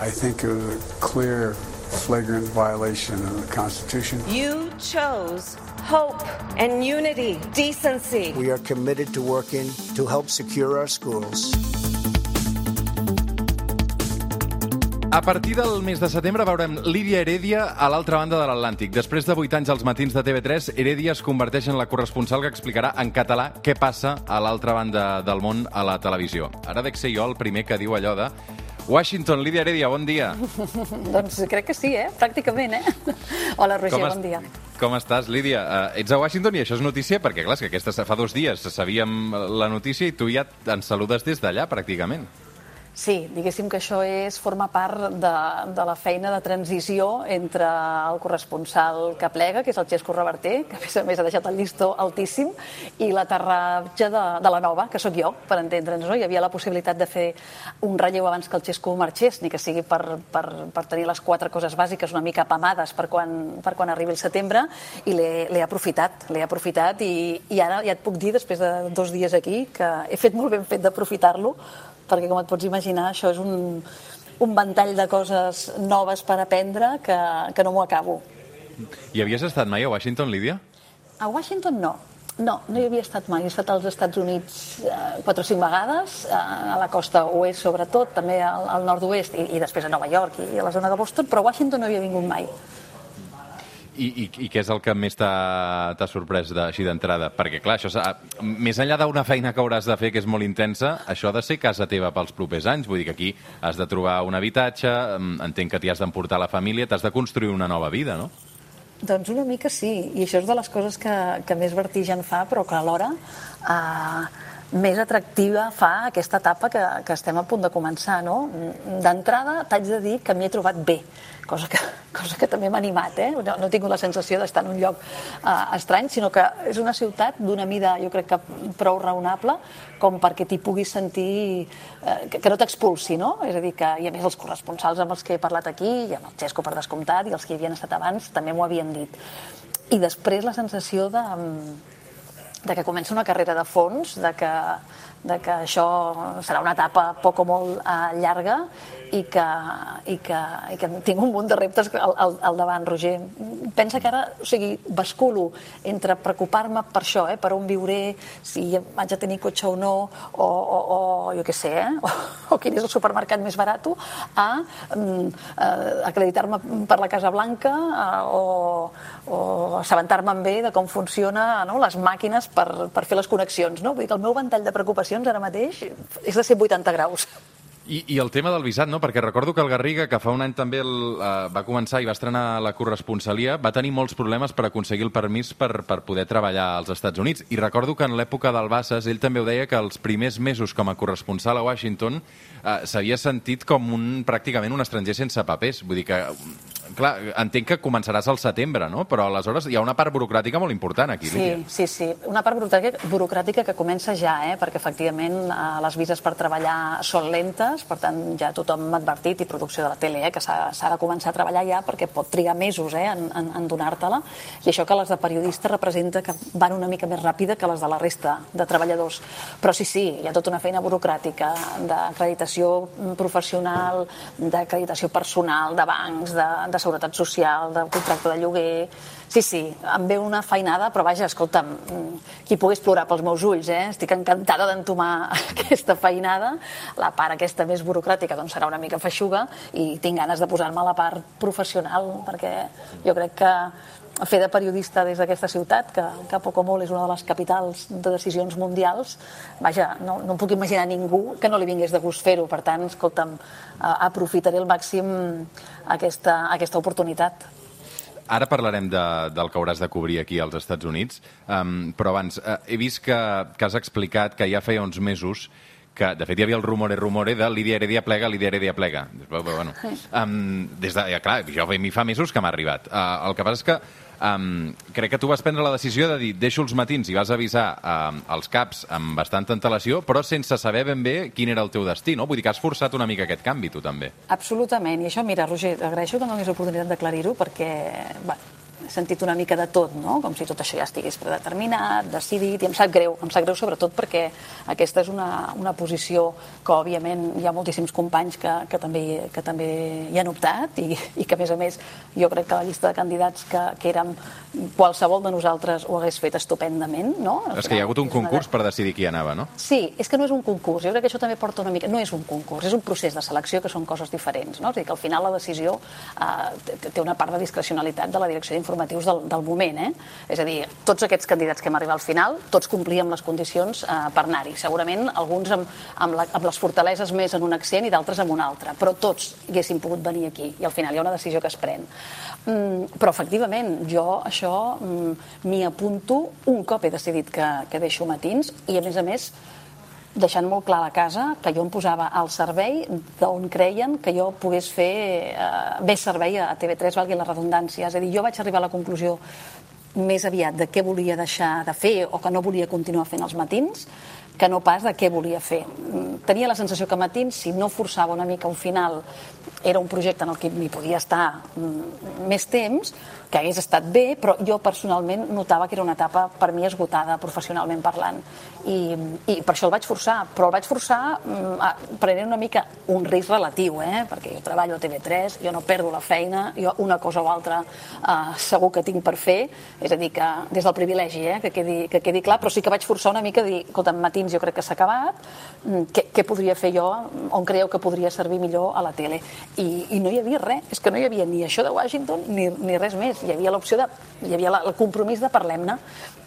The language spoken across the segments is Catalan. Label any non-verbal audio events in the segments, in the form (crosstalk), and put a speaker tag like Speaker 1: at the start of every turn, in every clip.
Speaker 1: I think it was a clear, flagrant violation of the Constitution.
Speaker 2: You chose hope and unity, decency.
Speaker 3: We are committed to working to help secure our schools.
Speaker 4: A partir del mes de setembre veurem Lídia Heredia a l'altra banda de l'Atlàntic. Després de 8 anys als matins de TV3, Heredia es converteix en la corresponsal que explicarà en català què passa a l'altra banda del món a la televisió. Ara dec ser jo el primer que diu allò de Washington, Lídia Heredia, bon dia. (laughs)
Speaker 5: doncs crec que sí, eh? Pràcticament, eh? (laughs) Hola, Roger, bon dia.
Speaker 4: Com estàs, Lídia? Uh, ets a Washington i això és notícia perquè, clar, que aquesta fa dos dies sabíem la notícia i tu ja ens saludes des d'allà, pràcticament.
Speaker 5: Sí, diguéssim que això és forma part de, de la feina de transició entre el corresponsal que plega, que és el Xesco Reverter, que a més a més ha deixat el llistó altíssim, i l'aterratge de, de la nova, que sóc jo, per entendre'ns. No? Hi havia la possibilitat de fer un relleu abans que el Xesco marxés, ni que sigui per, per, per tenir les quatre coses bàsiques una mica apamades per quan, per quan arribi el setembre, i l'he aprofitat, l'he aprofitat, i, i ara ja et puc dir, després de dos dies aquí, que he fet molt ben fet d'aprofitar-lo, perquè com et pots imaginar això és un, un ventall de coses noves per aprendre que, que no m'ho acabo.
Speaker 4: I havies estat mai a Washington, Lídia?
Speaker 5: A Washington no. No, no hi havia estat mai. He estat als Estats Units eh, quatre o cinc vegades, eh, a la costa oest sobretot, també al, al nord-oest, i, i després a Nova York i a la zona de Boston, però a Washington no havia vingut mai.
Speaker 4: I, i, I què és el que més t'ha sorprès de- així d'entrada? Perquè, clar, això més enllà d'una feina que hauràs de fer que és molt intensa, això ha de ser casa teva pels propers anys. Vull dir que aquí has de trobar un habitatge, mm, entenc que t'hi has d'emportar la família, t'has de construir una nova vida, no?
Speaker 5: Doncs una mica sí, i això és de les coses que, que més vertigen fa, però que alhora eh, més atractiva fa aquesta etapa que, que estem a punt de començar. No? D'entrada, t'haig de dir que m'hi he trobat bé, cosa que, (laughs) cosa que també m'ha animat. Eh? No, no he tingut la sensació d'estar en un lloc eh, estrany, sinó que és una ciutat d'una mida, jo crec que prou raonable, com perquè t'hi puguis sentir, eh, que, que no t'expulsi, no? És a dir, que, i a més els corresponsals amb els que he parlat aquí, i amb el Xesco per descomptat, i els que hi havien estat abans, també m'ho havien dit. I després la sensació de, de que comença una carrera de fons, de que, de que això serà una etapa poc o molt eh, llarga i que, i, que, i que tinc un munt de reptes al, al, al davant, Roger. Pensa que ara, o sigui, basculo entre preocupar-me per això, eh, per on viuré, si vaig a tenir cotxe o no, o, o, o jo què sé, eh, o, o quin és el supermercat més barat, a mm, eh, acreditar-me per la Casa Blanca eh, o, o assabentar-me bé de com funciona no, les màquines per, per fer les connexions. No? Vull dir que el meu ventall de preocupacions ara mateix és de 180 graus.
Speaker 4: I, I el tema del visat, no? Perquè recordo que el Garriga, que fa un any també el, uh, va començar i va estrenar la corresponsalia, va tenir molts problemes per aconseguir el permís per, per poder treballar als Estats Units. I recordo que en l'època del Bassas, ell també ho deia, que els primers mesos com a corresponsal a Washington uh, s'havia sentit com un, pràcticament un estranger sense papers. Vull dir que, clar, entenc que començaràs al setembre, no? Però aleshores hi ha una part burocràtica molt important aquí,
Speaker 5: Sí,
Speaker 4: Lídia.
Speaker 5: sí, sí. Una part burocràtica, burocràtica que comença ja, eh? perquè efectivament eh, les vises per treballar són lentes, per tant ja tothom m'ha advertit, i producció de la tele, eh? que s'ha s'ha de començar a treballar ja perquè pot trigar mesos eh? en, en, en donar-te-la, i això que les de periodista representa que van una mica més ràpida que les de la resta de treballadors. Però sí, sí, hi ha tota una feina burocràtica d'acreditació professional, d'acreditació personal, de bancs, de, de seguretat social, de contracte de lloguer... Sí, sí, em ve una feinada, però vaja, escolta'm, qui pogués plorar pels meus ulls, eh? Estic encantada d'entomar (laughs) aquesta feinada. La part aquesta més burocràtica doncs serà una mica feixuga i tinc ganes de posar-me a la part professional, perquè jo crec que fer de periodista des d'aquesta ciutat, que, que poc o molt és una de les capitals de decisions mundials, vaja, no, no em puc imaginar ningú que no li vingués de gust fer-ho. Per tant, escolta'm, aprofitaré al màxim aquesta, aquesta oportunitat.
Speaker 4: Ara parlarem de, del que hauràs de cobrir aquí als Estats Units, um, però abans, uh, he vist que, que has explicat que ja feia uns mesos que, de fet, hi havia el rumore, rumore de Lídia Heredia plega, Lídia Heredia plega. Però, bueno, (laughs) um, des de, ja, clar, jo mi fa mesos que m'ha arribat. Uh, el que passa és que um, crec que tu vas prendre la decisió de dir deixo els matins i vas avisar um, els caps amb bastanta antelació, però sense saber ben bé quin era el teu destí, no? Vull dir que has forçat una mica aquest canvi, tu també.
Speaker 5: Absolutament. I això, mira, Roger, agraeixo que em donis l'oportunitat d'aclarir-ho perquè, bé, he sentit una mica de tot, no? com si tot això ja estigués predeterminat, decidit, i em sap greu, em sap greu sobretot perquè aquesta és una, una posició que, òbviament, hi ha moltíssims companys que, que, també, que també hi han optat i, i que, a més a més, jo crec que la llista de candidats que, que érem qualsevol de nosaltres ho hagués fet estupendament, no?
Speaker 4: És que hi ha hagut un concurs per decidir qui anava, no?
Speaker 5: Sí, és que no és un concurs. Jo crec que això també porta una mica... No és un concurs, és un procés de selecció que són coses diferents. No? És a dir, que al final la decisió eh, té- una part de discrecionalitat de la direcció d'informatius del, del moment. Eh? És a dir, tots aquests candidats que hem arribat al final, tots complíem les condicions eh, per anar-hi. Segurament alguns amb, amb, la, amb les fortaleses més en un accent i d'altres en un altre, però tots haguéssim pogut venir aquí i al final hi ha una decisió que es pren. Mm, però efectivament, jo això mm, m'hi apunto un cop he decidit que, que deixo matins i a més a més deixant molt clar a la casa que jo em posava al servei d'on creien que jo pogués fer eh, més servei a TV3, valgui la redundància. És a dir, jo vaig arribar a la conclusió més aviat de què volia deixar de fer o que no volia continuar fent els matins que no pas de què volia fer. Mm, Tenia la sensació que matins, si no forçava una mica un final, era un projecte en el que m'hi podia estar mm, més temps, que hagués estat bé, però jo personalment notava que era una etapa per mi esgotada professionalment parlant. I, i per això el vaig forçar, però el vaig forçar mm, a- prenent una mica un risc relatiu, eh? perquè jo treballo a TV3, jo no perdo la feina, jo una cosa o altra eh, segur que tinc per fer, és a dir, que des del privilegi, eh? que, quedi, que quedi clar, però sí que vaig forçar una mica a dir, escolta, matins jo crec que s'ha acabat, mm, què, què podria fer jo, on creieu que podria servir millor a la tele? I, i no hi havia res, és que no hi havia ni això de Washington ni, ni res més, hi havia l'opció de, hi havia la, el compromís de parlem-ne,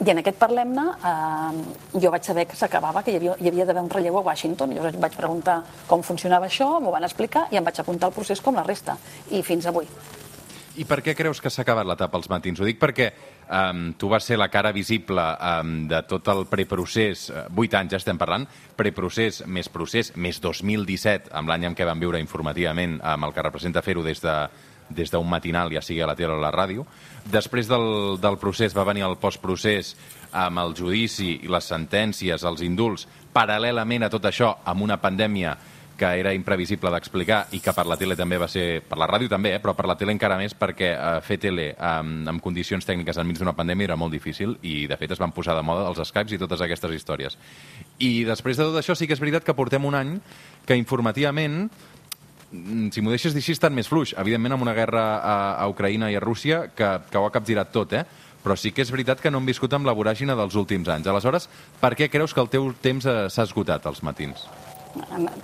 Speaker 5: i en aquest parlem-ne eh, jo vaig saber que s'acabava, que hi havia, hi havia d'haver un relleu a Washington, i llavors vaig preguntar com funcionava això, m'ho van explicar i em vaig apuntar al procés com la resta, i fins avui.
Speaker 4: I per què creus que s'ha acabat l'etapa als matins? Ho dic perquè um, tu vas ser la cara visible um, de tot el preprocés, uh, 8 anys ja estem parlant, preprocés més procés, més 2017, amb l'any en què vam viure informativament, amb el que representa fer-ho des de des d'un matinal, ja sigui a la tele o a la ràdio. Després del, del procés va venir el postprocés amb el judici i les sentències, els indults, paral·lelament a tot això, amb una pandèmia que era imprevisible d'explicar i que per la tele també va ser, per la ràdio també, eh, però per la tele encara més perquè eh, fer tele amb, amb condicions tècniques enmig d'una pandèmia era molt difícil i de fet es van posar de moda els Skypes i totes aquestes històries. I després de tot això sí que és veritat que portem un any que informativament si m'ho deixes dir així, estan més fluix. Evidentment, amb una guerra a, a Ucraïna i a Rússia que, que ho ha capgirat tot, eh? Però sí que és veritat que no hem viscut amb la voràgina dels últims anys. Aleshores, per què creus que el teu temps eh, s'ha esgotat als matins?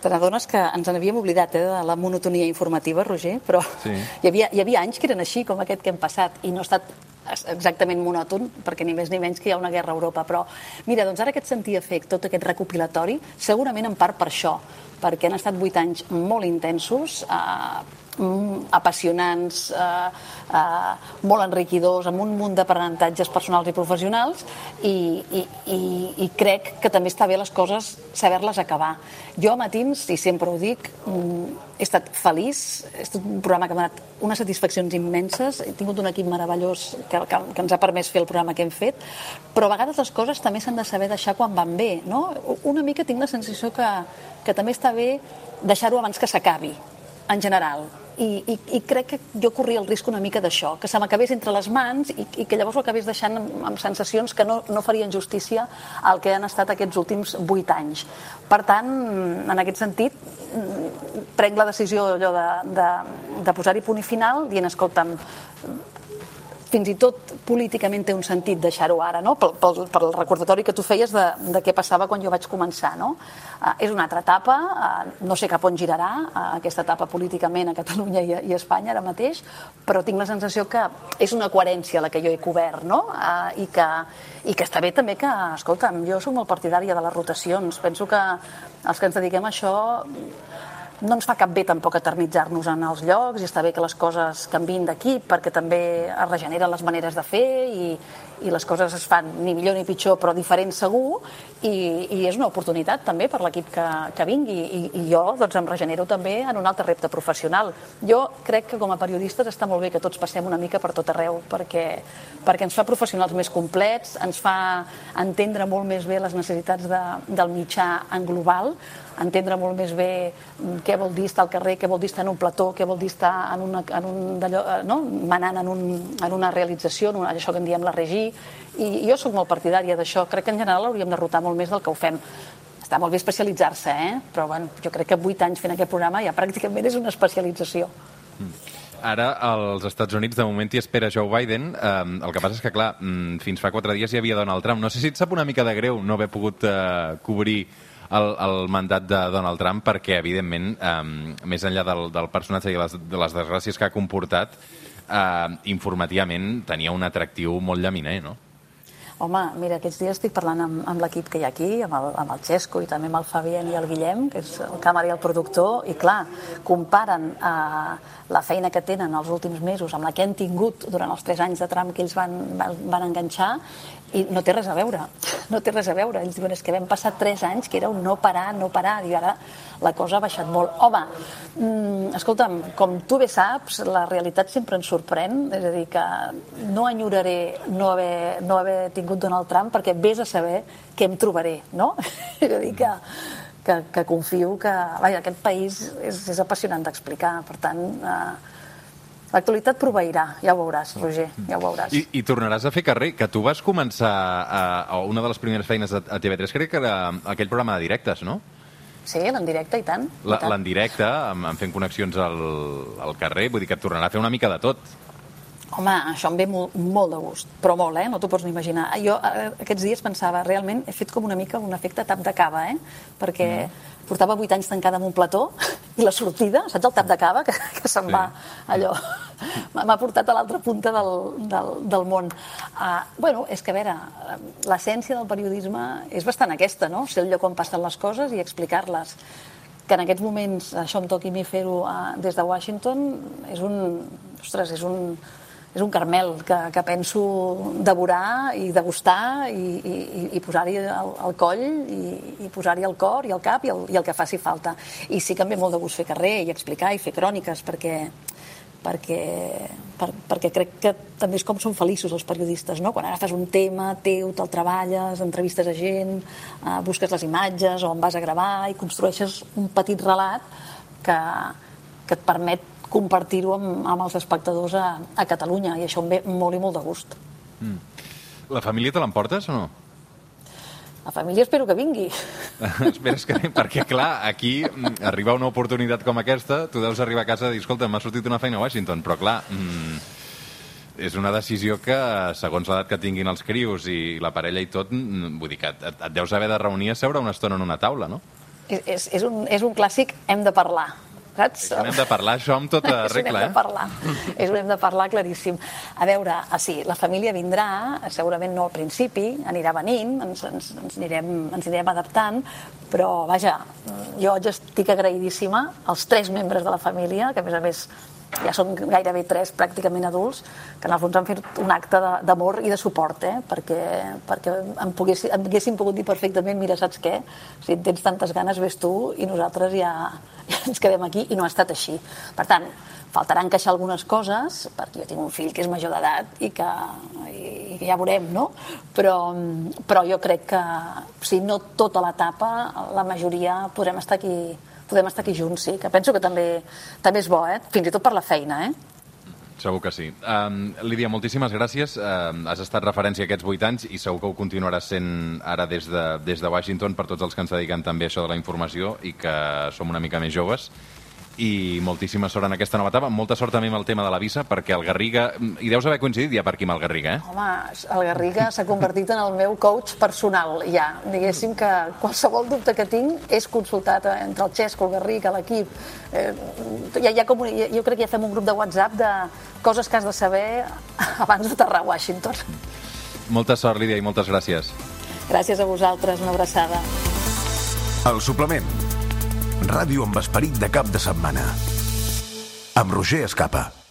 Speaker 5: Te n'adones que ens n'havíem oblidat eh, de la monotonia informativa, Roger, però
Speaker 4: Sí.
Speaker 5: hi, havia, hi havia anys que eren així, com aquest que hem passat, i no ha estat es- exactament monòton, perquè ni més ni menys que hi ha una guerra a Europa, però mira, doncs ara que et sentia fer tot aquest recopilatori, segurament en part per això, perquè han estat vuit anys molt intensos, eh, apassionants, eh, eh, molt enriquidors, amb un munt d'aprenentatges personals i professionals, i, i, i, i crec que també està bé les coses saber-les acabar. Jo a matins, i sempre ho dic, mm, he estat feliç, és un programa que m'ha donat unes satisfaccions immenses, he tingut un equip meravellós que, que, que ens ha permès fer el programa que hem fet, però a vegades les coses també s'han de saber deixar quan van bé, no? Una mica tinc la sensació que, que també està bé deixar-ho abans que s'acabi, en general. I, i, I crec que jo corria el risc una mica d'això, que se m'acabés entre les mans i, i que llavors ho acabés deixant amb, amb sensacions que no, no farien justícia al que han estat aquests últims vuit anys. Per tant, en aquest sentit, mm, prenc la decisió allò de, de, de posar-hi punt i final dient, escolta'm, fins i tot políticament té un sentit deixar-ho ara, no? pel, pel, pel recordatori que tu feies de, de què passava quan jo vaig començar. No? Uh, és una altra etapa, uh, no sé cap on girarà uh, aquesta etapa políticament a Catalunya i, a- i a Espanya ara mateix, però tinc la sensació que és una coherència la que jo he cobert, no? uh, i, que, i que està bé també que, escolta'm, jo soc molt partidària de les rotacions, penso que els que ens dediquem a això no ens fa cap bé tampoc eternitzar-nos en els llocs i està bé que les coses canvin d'equip perquè també es regeneren les maneres de fer i, i les coses es fan ni millor ni pitjor però diferent segur i, i és una oportunitat també per l'equip que, que vingui i, i jo doncs, em regenero també en un altre repte professional. Jo crec que com a periodistes està molt bé que tots passem una mica per tot arreu perquè, perquè ens fa professionals més complets, ens fa entendre molt més bé les necessitats de, del mitjà en global, entendre molt més bé mm, què vol dir estar al carrer, què vol dir estar en un plató, què vol dir estar en, una, en un d'allò, eh, no? manant en, un, en una realització, en una, això que en diem la regi, i jo sóc molt partidària d'això. Crec que en general hauríem de rotar molt més del que ho fem. Està molt bé especialitzar-se, eh? però bueno, jo crec que 8 anys fent aquest programa ja pràcticament és una especialització.
Speaker 4: Ara, als Estats Units, de moment hi espera Joe Biden. Um, el que passa és que, clar, mm, fins fa quatre dies hi havia Donald Trump. No sé si et sap una mica de greu no haver pogut uh, cobrir el, el mandat de Donald Trump perquè, evidentment, um, més enllà del, del personatge i les, de les desgràcies que ha comportat, uh, informativament tenia un atractiu molt llaminer, no?
Speaker 5: Home, mira, aquests dies estic parlant amb, amb l'equip que hi ha aquí, amb el, amb el Xesco i també amb el Fabián i el Guillem, que és el càmera i el productor, i clar, comparen eh, la feina que tenen els últims mesos amb la que han tingut durant els tres anys de tram que ells van, van, van enganxar i no té res a veure, no té res a veure. Ells diuen, és que vam passar tres anys que era un no parar, no parar, i ara la cosa ha baixat molt. Home, mm, escolta'm, com tu bé saps, la realitat sempre ens sorprèn, és a dir, que no enyoraré no haver, no haver tingut Donald Trump perquè vés a saber què em trobaré, no? (laughs) és a dir, que, que, que confio que... Vaja, aquest país és, és apassionant d'explicar, per tant... Eh, L'actualitat proveirà, ja ho veuràs, Roger, ja ho veuràs.
Speaker 4: I, I tornaràs a fer carrer, que tu vas començar a, a una de les primeres feines a, a TV3, crec que era aquell programa de directes, no?
Speaker 5: Sí, l'en directe, i tant.
Speaker 4: L'en directe, amb, amb fent connexions al, al carrer, vull dir que et tornarà a fer una mica de tot.
Speaker 5: Home, això em ve molt, molt de gust, però molt, eh? No t'ho pots ni imaginar. Jo eh, aquests dies pensava, realment he fet com una mica un efecte tap de cava, eh? Perquè mm. portava vuit anys tancada en un plató (laughs) i la sortida, saps el tap de cava? Que, que se'n
Speaker 4: Sí.
Speaker 5: va allò... M'ha m'ha portat a l'altra punta del, del, del món. Uh, bueno, és que, a veure, l'essència del periodisme és bastant aquesta, no? Ser el lloc on passen les coses i explicar-les que en aquests moments això em toqui a mi fer-ho uh, des de Washington és un, ostres, és un, és un carmel que, que penso devorar i degustar i, i- i posar-hi el, el coll i, i posar-hi el cor i el cap i el, i el que faci falta. I sí que em ve molt de gust fer carrer i explicar i fer cròniques perquè perquè, per, perquè crec que també és com són feliços els periodistes, no? Quan agafes un tema teu, te'l treballes, entrevistes a gent, eh, busques les imatges o en vas a gravar i construeixes un petit relat que, que et permet compartir-ho amb, amb els espectadors a, a Catalunya i això em ve molt i molt de gust.
Speaker 4: La família te l'emportes o no?
Speaker 5: La família espero que vingui. (laughs)
Speaker 4: Esperes que... Perquè, clar, aquí mm, arribar una oportunitat com aquesta, tu deus arribar a casa i dir, escolta, m'ha sortit una feina a Washington, però clar, mm, és una decisió que, segons l'edat que tinguin els crios i la parella i tot, mm, vull dir que et, et deus haver de reunir a seure una estona en una taula, no?
Speaker 5: És, és, un, és un clàssic, hem de parlar. Saps?
Speaker 4: Això n'hem de parlar, això amb tota (laughs) regla,
Speaker 5: hem de
Speaker 4: eh?
Speaker 5: parlar. És un hem de parlar claríssim. A veure, ah, sí, la família vindrà, segurament no al principi, anirà venint, ens, ens, ens, anirem, ens anirem adaptant, però, vaja, jo ja estic agraïdíssima als tres membres de la família, que a més a més ja són gairebé tres pràcticament adults, que en el fons han fet un acte d'amor i de suport, eh? perquè, perquè em, poguessin, em haguessin pogut dir perfectament, mira, saps què? Si tens tantes ganes, ves tu i nosaltres ja, ja ens quedem aquí, i no ha estat així. Per tant, faltarà encaixar algunes coses, perquè jo tinc un fill que és major d'edat i que, i que ja veurem, no? Però, però jo crec que, si no tota l'etapa, la majoria podrem estar aquí podem estar aquí junts, sí, que penso que també, també és bo, eh? fins i tot per la feina, eh?
Speaker 4: Segur que sí. Um, Lídia, moltíssimes gràcies. Um, has estat referència aquests vuit anys i segur que ho continuaràs sent ara des de, des de Washington per tots els que ens dediquen també a això de la informació i que som una mica més joves. I moltíssima sort en aquesta nova etapa. Molta sort també amb el tema de la visa, perquè el Garriga... Hi deus haver coincidit ja per aquí amb el Garriga, eh?
Speaker 5: Home, el Garriga s'ha convertit en el meu coach personal, ja. Diguéssim que qualsevol dubte que tinc és consultat entre el Xesco, el Garriga, l'equip. Eh, hi ha com, jo crec que ja fem un grup de WhatsApp de coses que has de saber abans d'aterrar a Washington.
Speaker 4: Molta sort, Lídia, i moltes gràcies.
Speaker 5: Gràcies a vosaltres, una abraçada.
Speaker 6: El suplement. Ràdio amb esperit de cap de setmana. Amb Roger Escapa.